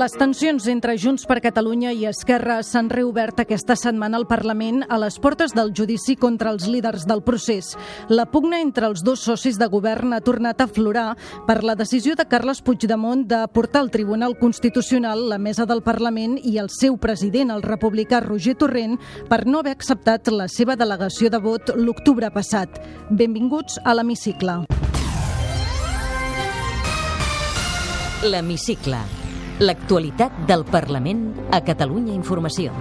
Les tensions entre Junts per Catalunya i Esquerra s'han reobert aquesta setmana al Parlament a les portes del judici contra els líders del procés. La pugna entre els dos socis de govern ha tornat a florar per la decisió de Carles Puigdemont de portar al Tribunal Constitucional la mesa del Parlament i el seu president, el republicà Roger Torrent, per no haver acceptat la seva delegació de vot l'octubre passat. Benvinguts a l'Hemicicle. L'Hemicicle, l'actualitat del Parlament a Catalunya Informació.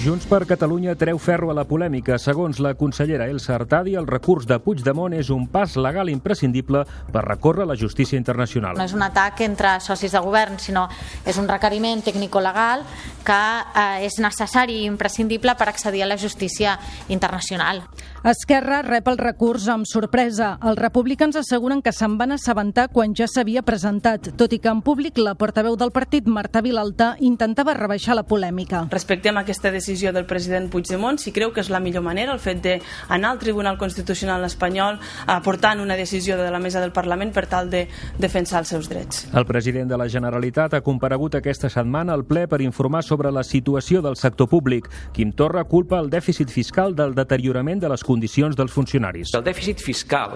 Junts per Catalunya treu ferro a la polèmica. Segons la consellera Elsa Artadi, el recurs de Puigdemont és un pas legal imprescindible per recórrer a la justícia internacional. No és un atac entre socis de govern, sinó és un requeriment tècnico-legal que eh, és necessari i imprescindible per accedir a la justícia internacional. Esquerra rep el recurs amb sorpresa. Els republicans asseguren que se'n van assabentar quan ja s'havia presentat, tot i que en públic la portaveu del partit, Marta Vilalta, intentava rebaixar la polèmica. Respectem aquesta decisió del president Puigdemont, si creu que és la millor manera el fet d'anar al Tribunal Constitucional espanyol aportant una decisió de la mesa del Parlament per tal de defensar els seus drets. El president de la Generalitat ha comparegut aquesta setmana al ple per informar sobre la situació del sector públic. Quim Torra culpa el dèficit fiscal del deteriorament de les condicions dels funcionaris. El dèficit fiscal,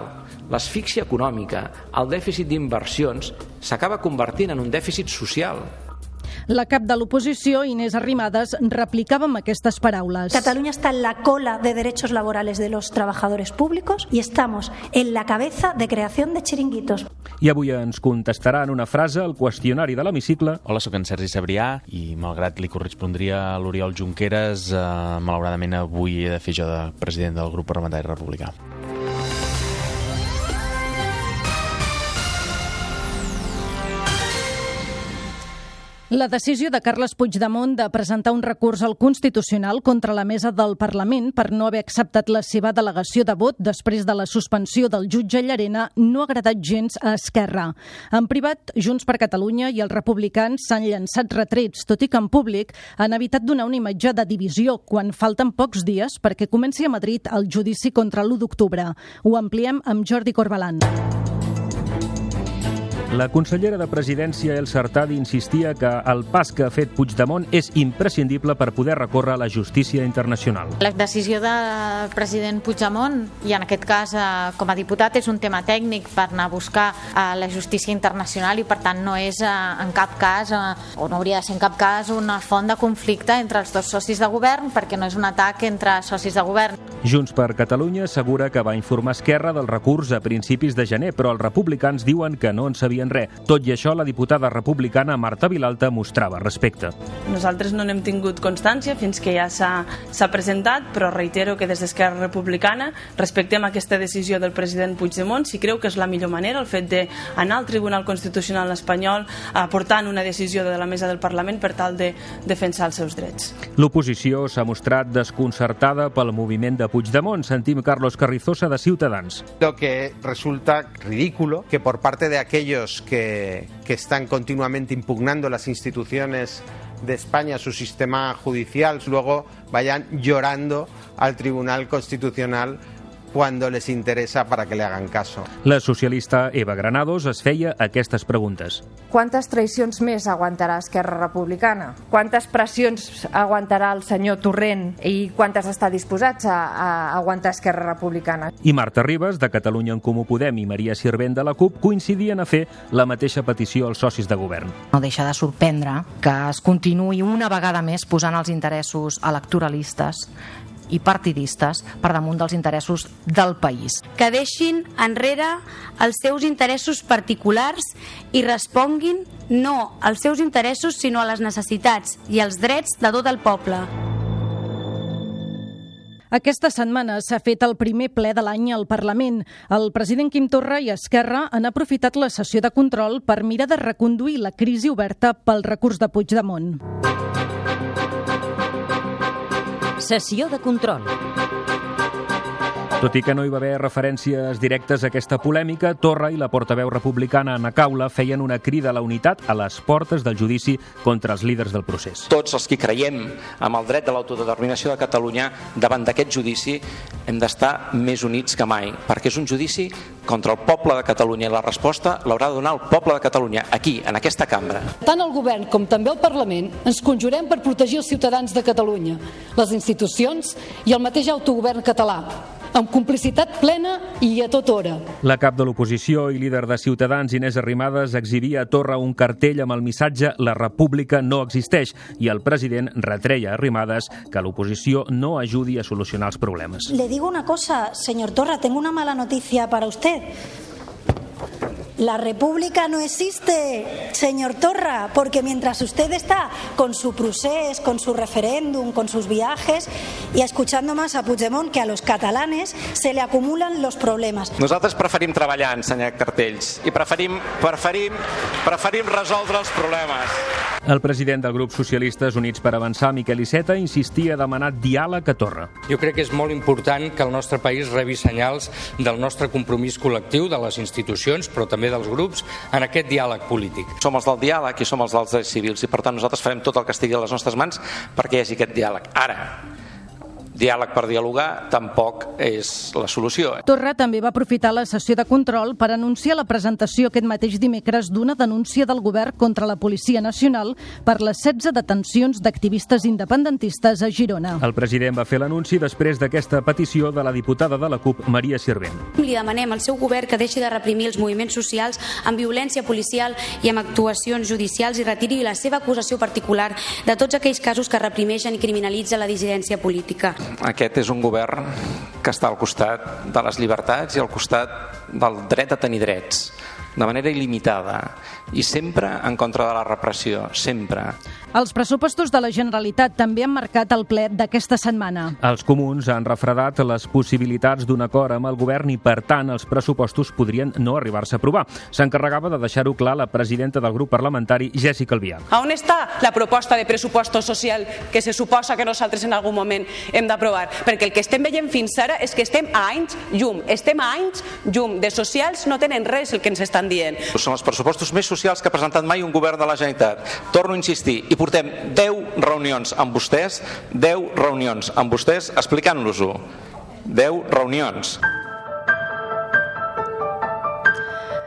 l'asfíxia econòmica, el dèficit d'inversions s'acaba convertint en un dèficit social. La cap de l'oposició, Inés Arrimadas, replicava amb aquestes paraules. Cataluña está en la cola de derechos laborales de los trabajadores públicos y estamos en la cabeza de creación de chiringuitos. I avui ens contestarà en una frase el qüestionari de l'hemicicle. Hola, sóc en Sergi Sabrià i malgrat li correspondria a l'Oriol Junqueras, eh, malauradament avui he de fer jo de president del grup parlamentari republicà. La decisió de Carles Puigdemont de presentar un recurs al Constitucional contra la mesa del Parlament per no haver acceptat la seva delegació de vot després de la suspensió del jutge Llarena no ha agradat gens a Esquerra. En privat, Junts per Catalunya i els republicans s'han llançat retrets, tot i que en públic han evitat donar una imatge de divisió quan falten pocs dies perquè comenci a Madrid el judici contra l'1 d'octubre. Ho ampliem amb Jordi Corbalan. La consellera de Presidència, Elsa Artadi, insistia que el pas que ha fet Puigdemont és imprescindible per poder recórrer a la justícia internacional. La decisió del president Puigdemont, i en aquest cas eh, com a diputat, és un tema tècnic per anar a buscar eh, la justícia internacional i per tant no és eh, en cap cas, o no hauria de ser en cap cas, una font de conflicte entre els dos socis de govern perquè no és un atac entre socis de govern. Junts per Catalunya assegura que va informar Esquerra del recurs a principis de gener, però els republicans diuen que no en sabien res. Tot i això, la diputada republicana Marta Vilalta mostrava respecte. Nosaltres no n'hem tingut constància fins que ja s'ha presentat, però reitero que des d'Esquerra Republicana respectem aquesta decisió del president Puigdemont si creu que és la millor manera el fet d'anar al Tribunal Constitucional espanyol aportant una decisió de la mesa del Parlament per tal de defensar els seus drets. L'oposició s'ha mostrat desconcertada pel moviment de Puigdemont. Sentim Carlos Carrizosa de Ciutadans. Lo que resulta ridículo que por parte de aquellos que, que están continuamente impugnando las instituciones de España, su sistema judicial, luego vayan llorando al Tribunal Constitucional cuando les interesa para que le hagan caso. La socialista Eva Granados es feia aquestes preguntes. Quantes traïcions més aguantarà Esquerra Republicana? Quantes pressions aguantarà el senyor Torrent i quantes està disposats a, a aguantar Esquerra Republicana? I Marta Ribas, de Catalunya en Comú Podem, i Maria Sirvent, de la CUP, coincidien a fer la mateixa petició als socis de govern. No deixa de sorprendre que es continuï una vegada més posant els interessos electoralistes i partidistes per damunt dels interessos del país. Que deixin enrere els seus interessos particulars i responguin no als seus interessos sinó a les necessitats i als drets de tot el poble. Aquesta setmana s'ha fet el primer ple de l'any al Parlament. El president Quim Torra i Esquerra han aprofitat la sessió de control per mirar de reconduir la crisi oberta pel recurs de Puigdemont. Sessió de control. Tot i que no hi va haver referències directes a aquesta polèmica, Torra i la portaveu republicana Ana Caula feien una crida a la unitat a les portes del judici contra els líders del procés. Tots els que creiem amb el dret de l'autodeterminació de Catalunya davant d'aquest judici hem d'estar més units que mai, perquè és un judici contra el poble de Catalunya i la resposta l'haurà de donar el poble de Catalunya, aquí, en aquesta cambra. Tant el govern com també el Parlament ens conjurem per protegir els ciutadans de Catalunya, les institucions i el mateix autogovern català amb complicitat plena i a tota hora. La cap de l'oposició i líder de Ciutadans, Inés Arrimadas, exhibia a Torra un cartell amb el missatge «La república no existeix» i el president retreia a Arrimadas que l'oposició no ajudi a solucionar els problemes. Le digo una cosa, señor Torra, tengo una mala noticia para usted. La República no existe, señor Torra, porque mientras usted está con su procés, con su referéndum, con sus viajes y escuchando más a Puigdemont que a los catalanes, se le acumulan los problemas. Nosaltres preferim treballar, ensenyar cartells, i preferim, preferim, preferim resoldre els problemes. El president del grup Socialistes Units per Avançar, Miquel Iceta, insistia a demanar diàleg a Torra. Jo crec que és molt important que el nostre país rebi senyals del nostre compromís col·lectiu, de les institucions, però també dels grups, en aquest diàleg polític. Som els del diàleg i som els dels drets civils i per tant nosaltres farem tot el que estigui a les nostres mans perquè hi hagi aquest diàleg. Ara, diàleg per dialogar tampoc és la solució. Torra també va aprofitar la sessió de control per anunciar la presentació aquest mateix dimecres d'una denúncia del govern contra la Policia Nacional per les 16 detencions d'activistes independentistes a Girona. El president va fer l'anunci després d'aquesta petició de la diputada de la CUP, Maria Sirvent. Li demanem al seu govern que deixi de reprimir els moviments socials amb violència policial i amb actuacions judicials i retiri la seva acusació particular de tots aquells casos que reprimeixen i criminalitzen la dissidència política. Aquest és un govern que està al costat de les llibertats i al costat del dret a tenir drets de manera il·limitada i sempre en contra de la repressió, sempre. Els pressupostos de la Generalitat també han marcat el ple d'aquesta setmana. Els comuns han refredat les possibilitats d'un acord amb el govern i, per tant, els pressupostos podrien no arribar-se a aprovar. S'encarregava de deixar-ho clar la presidenta del grup parlamentari, Jessica Albiach. On està la proposta de pressuposto social que se suposa que nosaltres en algun moment hem d'aprovar? Perquè el que estem veient fins ara és que estem a anys llum. Estem a anys llum. De socials no tenen res el que ens estan dient. Són els pressupostos més socials que ha presentat mai un govern de la Generalitat. Torno a insistir, i portem 10 reunions amb vostès, 10 reunions amb vostès explicant-los-ho. 10 reunions.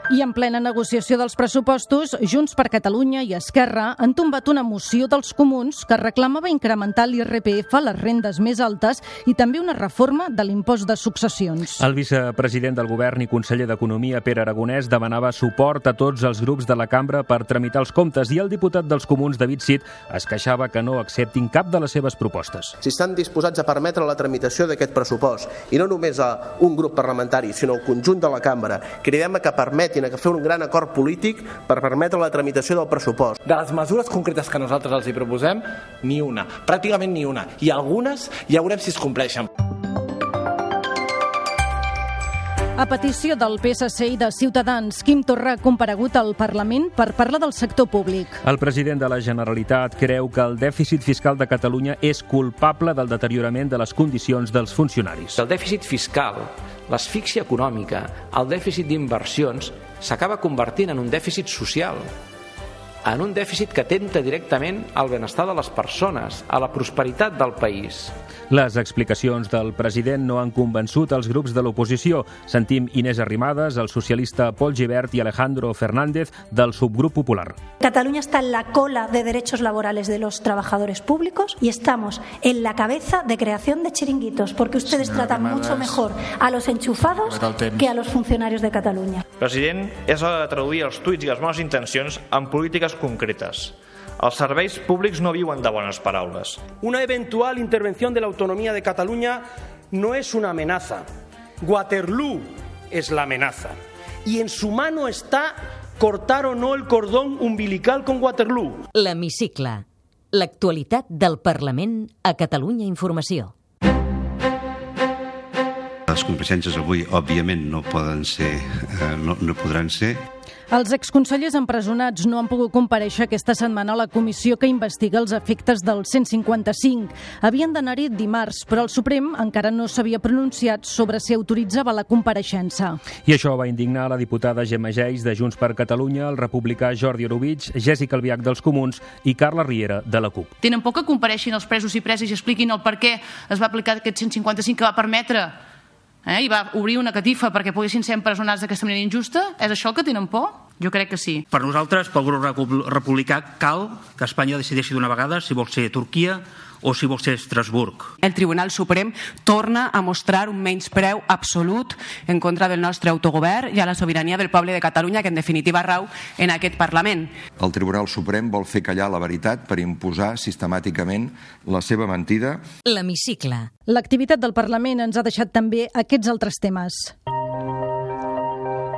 I en plena negociació dels pressupostos, Junts per Catalunya i Esquerra han tombat una moció dels comuns que reclamava incrementar l'IRPF a les rendes més altes i també una reforma de l'impost de successions. El vicepresident del govern i conseller d'Economia, Pere Aragonès, demanava suport a tots els grups de la cambra per tramitar els comptes i el diputat dels comuns, David Cid, es queixava que no acceptin cap de les seves propostes. Si estan disposats a permetre la tramitació d'aquest pressupost, i no només a un grup parlamentari, sinó al conjunt de la cambra, cridem a que permetin a fer un gran acord polític per permetre la tramitació del pressupost. De les mesures concretes que nosaltres els hi proposem, ni una, pràcticament ni una. I algunes ja veurem si es compleixen. A petició del PSC i de Ciutadans, Quim Torra ha comparegut al Parlament per parlar del sector públic. El president de la Generalitat creu que el dèficit fiscal de Catalunya és culpable del deteriorament de les condicions dels funcionaris. El dèficit fiscal, l'asfíxia econòmica, el dèficit d'inversions s'acaba convertint en un dèficit social en un dèficit que atenta directament al benestar de les persones, a la prosperitat del país. Les explicacions del president no han convençut els grups de l'oposició. Sentim Inés Arrimadas, el socialista Pol Givert i Alejandro Fernández del subgrup popular. Cataluña está en la cola de derechos laborales de los trabajadores públicos y estamos en la cabeza de creación de chiringuitos, porque ustedes Senyora tratan Arrimadas. mucho mejor a los enchufados que a los funcionarios de Cataluña. President, és hora de traduir els tuits i les bones intencions en polítiques concretes. Els serveis públics no viuen de bones paraules. Una eventual intervención de la autonomía de Cataluña no es una amenaza. Waterloo es la amenaza. Y en su mano está cortar o no el cordón umbilical con Waterloo. L'Hemicicle. L'actualitat del Parlament a Catalunya Informació. Les compareixences avui, òbviament, no poden ser, eh, no, no podran ser. Els exconsellers empresonats no han pogut compareixer aquesta setmana a la comissió que investiga els efectes del 155. Havien d'anar-hi dimarts, però el Suprem encara no s'havia pronunciat sobre si autoritzava la compareixença. I això va indignar la diputada Gemma Geis de Junts per Catalunya, el republicà Jordi Orovich, Jessica Albiach dels Comuns i Carla Riera de la CUP. Tenen por que compareixin els presos i preses i expliquin el per què es va aplicar aquest 155 que va permetre eh, i va obrir una catifa perquè poguessin ser empresonats d'aquesta manera injusta? És això el que tenen por? Jo crec que sí. Per nosaltres, pel grup republicà, cal que Espanya decideixi d'una vegada si vol ser Turquia o si vol ser Estrasburg. El Tribunal Suprem torna a mostrar un menyspreu absolut en contra del nostre autogovern i a la sobirania del poble de Catalunya, que en definitiva rau en aquest Parlament. El Tribunal Suprem vol fer callar la veritat per imposar sistemàticament la seva mentida. L'hemicicle. L'activitat del Parlament ens ha deixat també aquests altres temes.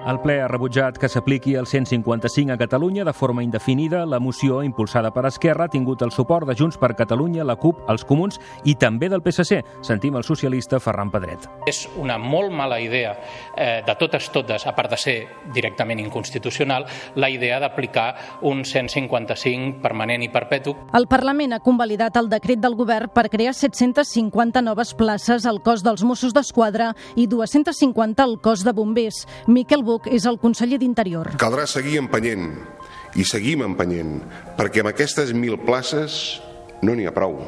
El ple ha rebutjat que s'apliqui el 155 a Catalunya de forma indefinida. La moció, impulsada per Esquerra, ha tingut el suport de Junts per Catalunya, la CUP, els Comuns i també del PSC. Sentim el socialista Ferran Pedret. És una molt mala idea, eh, de totes totes, a part de ser directament inconstitucional, la idea d'aplicar un 155 permanent i perpetu. El Parlament ha convalidat el decret del govern per crear 750 noves places al cos dels Mossos d'Esquadra i 250 al cos de bombers. Miquel Buch és el conseller d'Interior. Caldrà seguir empenyent i seguim empenyent perquè amb aquestes mil places no n'hi ha prou.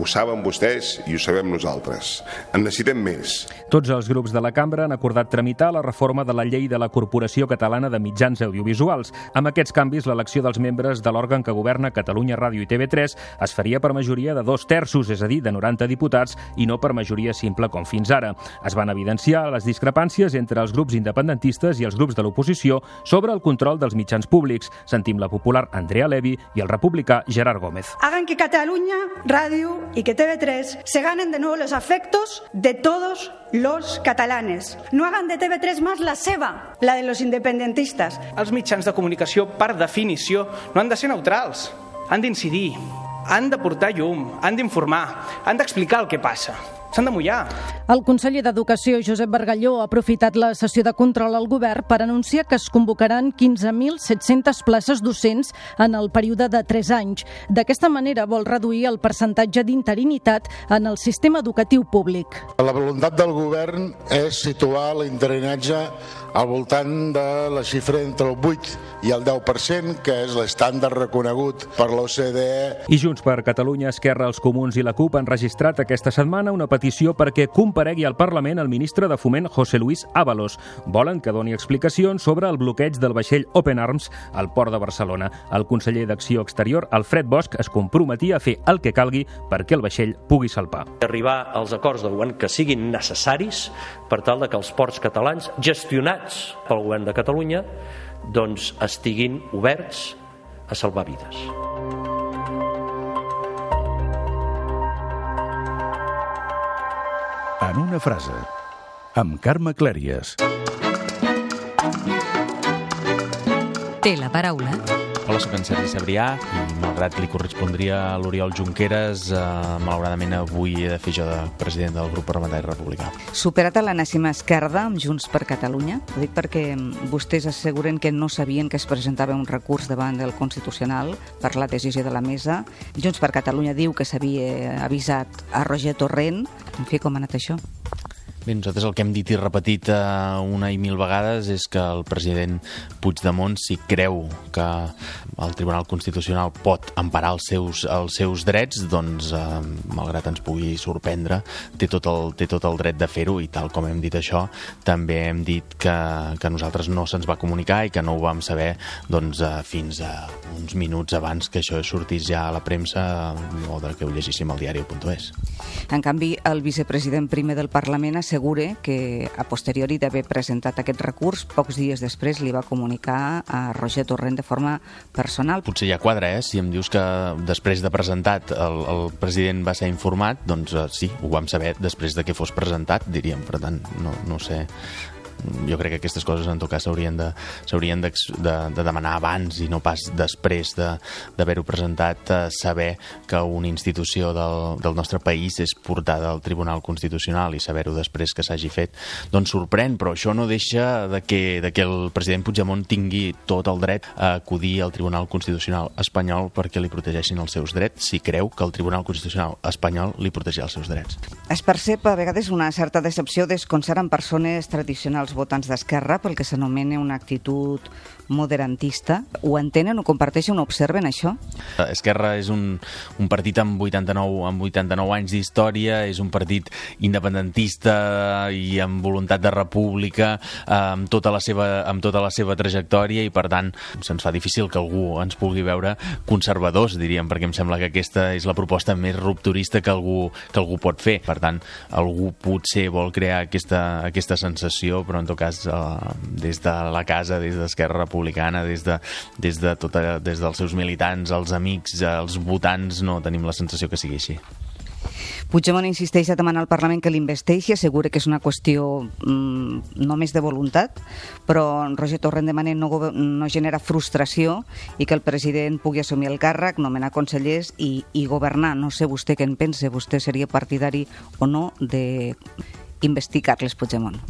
Ho saben vostès i ho sabem nosaltres. En necessitem més. Tots els grups de la cambra han acordat tramitar la reforma de la llei de la Corporació Catalana de Mitjans Audiovisuals. Amb aquests canvis, l'elecció dels membres de l'òrgan que governa Catalunya Ràdio i TV3 es faria per majoria de dos terços, és a dir, de 90 diputats, i no per majoria simple com fins ara. Es van evidenciar les discrepàncies entre els grups independentistes i els grups de l'oposició sobre el control dels mitjans públics. Sentim la popular Andrea Levi i el republicà Gerard Gómez. Hagan que Catalunya Ràdio y que TV3 se ganen de nuevo los afectos de todos los catalanes. No hagan de TV3 más la seva, la de los independentistas. Els mitjans de comunicació, per definició, no han de ser neutrals. Han d'incidir, han de portar llum, han d'informar, han d'explicar el que passa. S'han de mullar. El conseller d'Educació, Josep Bargalló, ha aprofitat la sessió de control al govern per anunciar que es convocaran 15.700 places docents en el període de 3 anys. D'aquesta manera vol reduir el percentatge d'interinitat en el sistema educatiu públic. La voluntat del govern és situar l'interinatge al voltant de la xifra entre el 8 i el 10%, que és l'estàndard reconegut per l'OCDE. I Junts per Catalunya, Esquerra, els Comuns i la CUP han registrat aquesta setmana una petició perquè comparegui al Parlament el ministre de Foment José Luis Ábalos. Volen que doni explicacions sobre el bloqueig del vaixell Open Arms al port de Barcelona. El conseller d'Acció Exterior, Alfred Bosch, es comprometia a fer el que calgui perquè el vaixell pugui salpar. Arribar als acords del govern que siguin necessaris per tal de que els ports catalans, gestionats pel govern de Catalunya, doncs estiguin oberts a salvar vides. En una frase, amb Carme Clèries. Té la paraula Hola, soc en Sergi Sabrià i malgrat li correspondria a l'Oriol Junqueras, eh, malauradament avui he de fer jo de president del grup parlamentari republicà. Superat a l'enèsima esquerda amb Junts per Catalunya, ho dic perquè vostès asseguren que no sabien que es presentava un recurs davant del Constitucional per la decisió de la mesa. Junts per Catalunya diu que s'havia avisat a Roger Torrent. En fi, com ha anat això? Bé, nosaltres el que hem dit i repetit eh, una i mil vegades és que el president Puigdemont, si creu que el Tribunal Constitucional pot emparar els seus, els seus drets, doncs, eh, malgrat ens pugui sorprendre, té tot el, té tot el dret de fer-ho i tal com hem dit això, també hem dit que, que nosaltres no se'ns va comunicar i que no ho vam saber doncs, eh, fins a uns minuts abans que això sortís ja a la premsa o de que ho llegíssim al diari.es. En canvi, el vicepresident primer del Parlament assegura que a posteriori d'haver presentat aquest recurs, pocs dies després li va comunicar a Roger Torrent de forma personal. Potser ja quadra, eh? Si em dius que després de presentat el, el president va ser informat, doncs eh, sí, ho vam saber després de que fos presentat, diríem. Per tant, no, no sé jo crec que aquestes coses en tot cas s'haurien de, de, de, de demanar abans i no pas després d'haver-ho presentat eh, saber que una institució del, del nostre país és portada al Tribunal Constitucional i saber-ho després que s'hagi fet doncs sorprèn, però això no deixa de que, de que el president Puigdemont tingui tot el dret a acudir al Tribunal Constitucional espanyol perquè li protegeixin els seus drets si creu que el Tribunal Constitucional espanyol li protegirà els seus drets. Es percep a vegades una certa decepció desconcert en persones tradicionals votants d'Esquerra pel que s'anomena una actitud moderantista. Ho entenen, ho comparteixen, ho observen, això? Esquerra és un, un partit amb 89, amb 89 anys d'història, és un partit independentista i amb voluntat de república, eh, amb tota la seva, amb tota la seva trajectòria i, per tant, se'ns fa difícil que algú ens pugui veure conservadors, diríem, perquè em sembla que aquesta és la proposta més rupturista que algú, que algú pot fer. Per tant, algú potser vol crear aquesta, aquesta sensació, però en tot cas, eh, des de la casa, des d'Esquerra Republicana, republicana des, de, des, de tota, des dels seus militants, els amics, els votants, no tenim la sensació que sigui així. Puigdemont insisteix a demanar al Parlament que l'investeixi, assegura que és una qüestió mm, només de voluntat, però Roger Torrent demana no, no genera frustració i que el president pugui assumir el càrrec, nomenar consellers i, i governar. No sé vostè què en pensa, vostè seria partidari o no de investir Carles Puigdemont.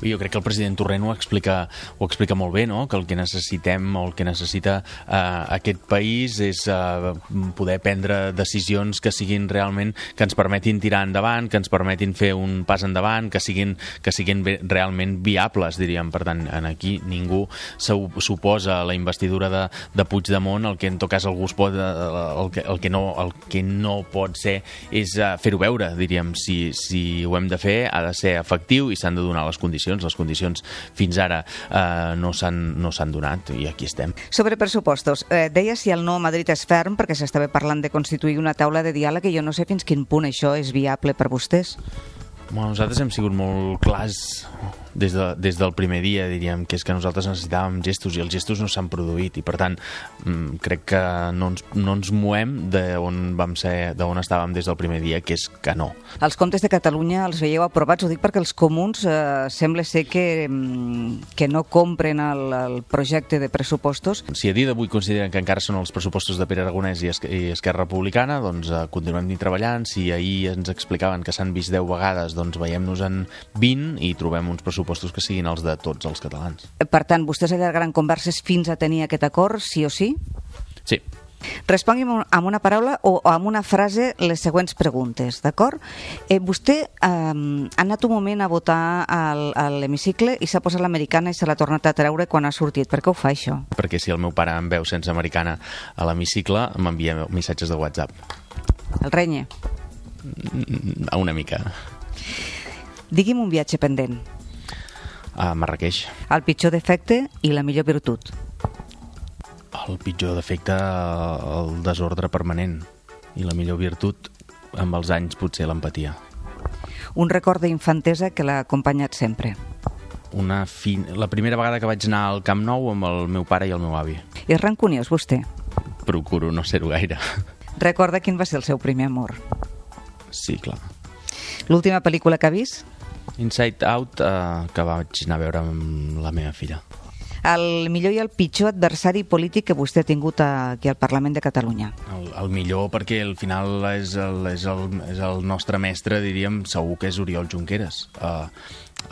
Jo crec que el president Torrent ho explica, ho explica molt bé, no? que el que necessitem o el que necessita eh, aquest país és eh, poder prendre decisions que siguin realment, que ens permetin tirar endavant, que ens permetin fer un pas endavant, que siguin, que siguin realment viables, diríem. Per tant, en aquí ningú suposa la investidura de, de Puigdemont, el que en tot cas algú es pot, eh, el que, el que, no, el que no pot ser és eh, fer-ho veure, diríem. Si, si ho hem de fer, ha de ser efectiu i s'han de donar les condicions condicions. Les condicions fins ara eh, no s'han no donat i aquí estem. Sobre pressupostos, eh, deia si el no a Madrid és ferm perquè s'estava parlant de constituir una taula de diàleg i jo no sé fins quin punt això és viable per vostès. Bueno, nosaltres hem sigut molt clars des, de, des del primer dia, diríem, que és que nosaltres necessitàvem gestos i els gestos no s'han produït i per tant mm, crec que no ens, no ens movem d'on vam ser, d'on estàvem des del primer dia, que és que no. Els comptes de Catalunya els veieu aprovats, ho dic perquè els comuns eh, sembla ser que, mm, que no compren el, el projecte de pressupostos. Si a dia d'avui consideren que encara són els pressupostos de Pere Aragonès i, es, i Esquerra Republicana, doncs eh, continuem treballant. Si ahir ens explicaven que s'han vist 10 vegades, doncs veiem-nos en 20 i trobem uns pressupostos pressupostos que siguin els de tots els catalans. Per tant, vostès allargaran converses fins a tenir aquest acord, sí o sí? Sí. Respongui'm amb una paraula o amb una frase les següents preguntes, d'acord? Eh, vostè eh, ha anat un moment a votar al, a l'hemicicle i s'ha posat l'americana i se l'ha tornat a treure quan ha sortit. Per què ho fa, això? Perquè si el meu pare em veu sense americana a l'hemicicle, m'envia missatges de WhatsApp. El renye? Una mica. Digui'm un viatge pendent a Marrakeix. El pitjor defecte i la millor virtut? El pitjor defecte, el desordre permanent. I la millor virtut, amb els anys, potser l'empatia. Un record d'infantesa que l'ha acompanyat sempre? Una fin... La primera vegada que vaig anar al Camp Nou amb el meu pare i el meu avi. És rancuniós, vostè? Procuro no ser-ho gaire. Recorda quin va ser el seu primer amor? Sí, clar. L'última pel·lícula que ha vist? Inside Out, eh, que vaig anar a veure amb la meva filla. El millor i el pitjor adversari polític que vostè ha tingut aquí al Parlament de Catalunya? El, el millor perquè al final és el, és, el, és el nostre mestre, diríem, segur que és Oriol Junqueras. Uh,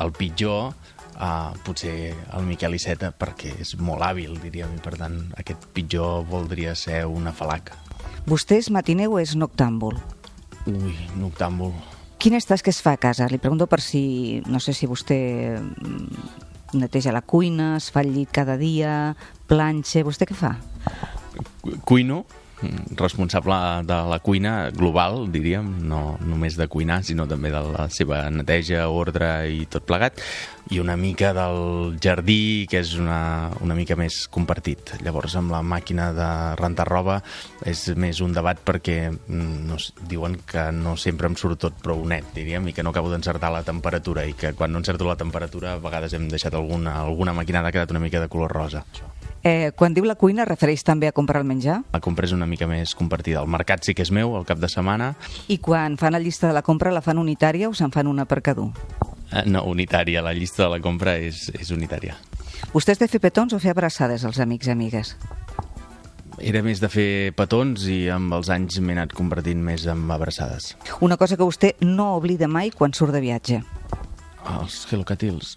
el pitjor, uh, potser el Miquel Iceta, perquè és molt hàbil, diríem, i per tant aquest pitjor voldria ser una falaca. Vostè és matiner o és noctàmbul? Ui, noctàmbul. Quines tasques fa a casa? Li pregunto per si, no sé si vostè mm, neteja la cuina, es fa el llit cada dia, planxa... Vostè què fa? Cuino, responsable de la cuina global, diríem, no només de cuinar, sinó també de la seva neteja, ordre i tot plegat, i una mica del jardí, que és una, una mica més compartit. Llavors, amb la màquina de rentar roba és més un debat perquè mm, no, diuen que no sempre em surt tot prou net, diríem, i que no acabo d'encertar la temperatura, i que quan no encerto la temperatura a vegades hem deixat alguna, alguna maquinada que ha quedat una mica de color rosa. Això. Eh, quan diu la cuina, refereix també a comprar el menjar? La compra és una mica més compartida. El mercat sí que és meu, el cap de setmana. I quan fan la llista de la compra, la fan unitària o se'n fan una per cada un? Eh, No, unitària. La llista de la compra és, és unitària. Vostè és de fer petons o fer abraçades als amics i amigues? Era més de fer petons i amb els anys m'he anat convertint més en abraçades. Una cosa que vostè no oblida mai quan surt de viatge. Els Hello Catils.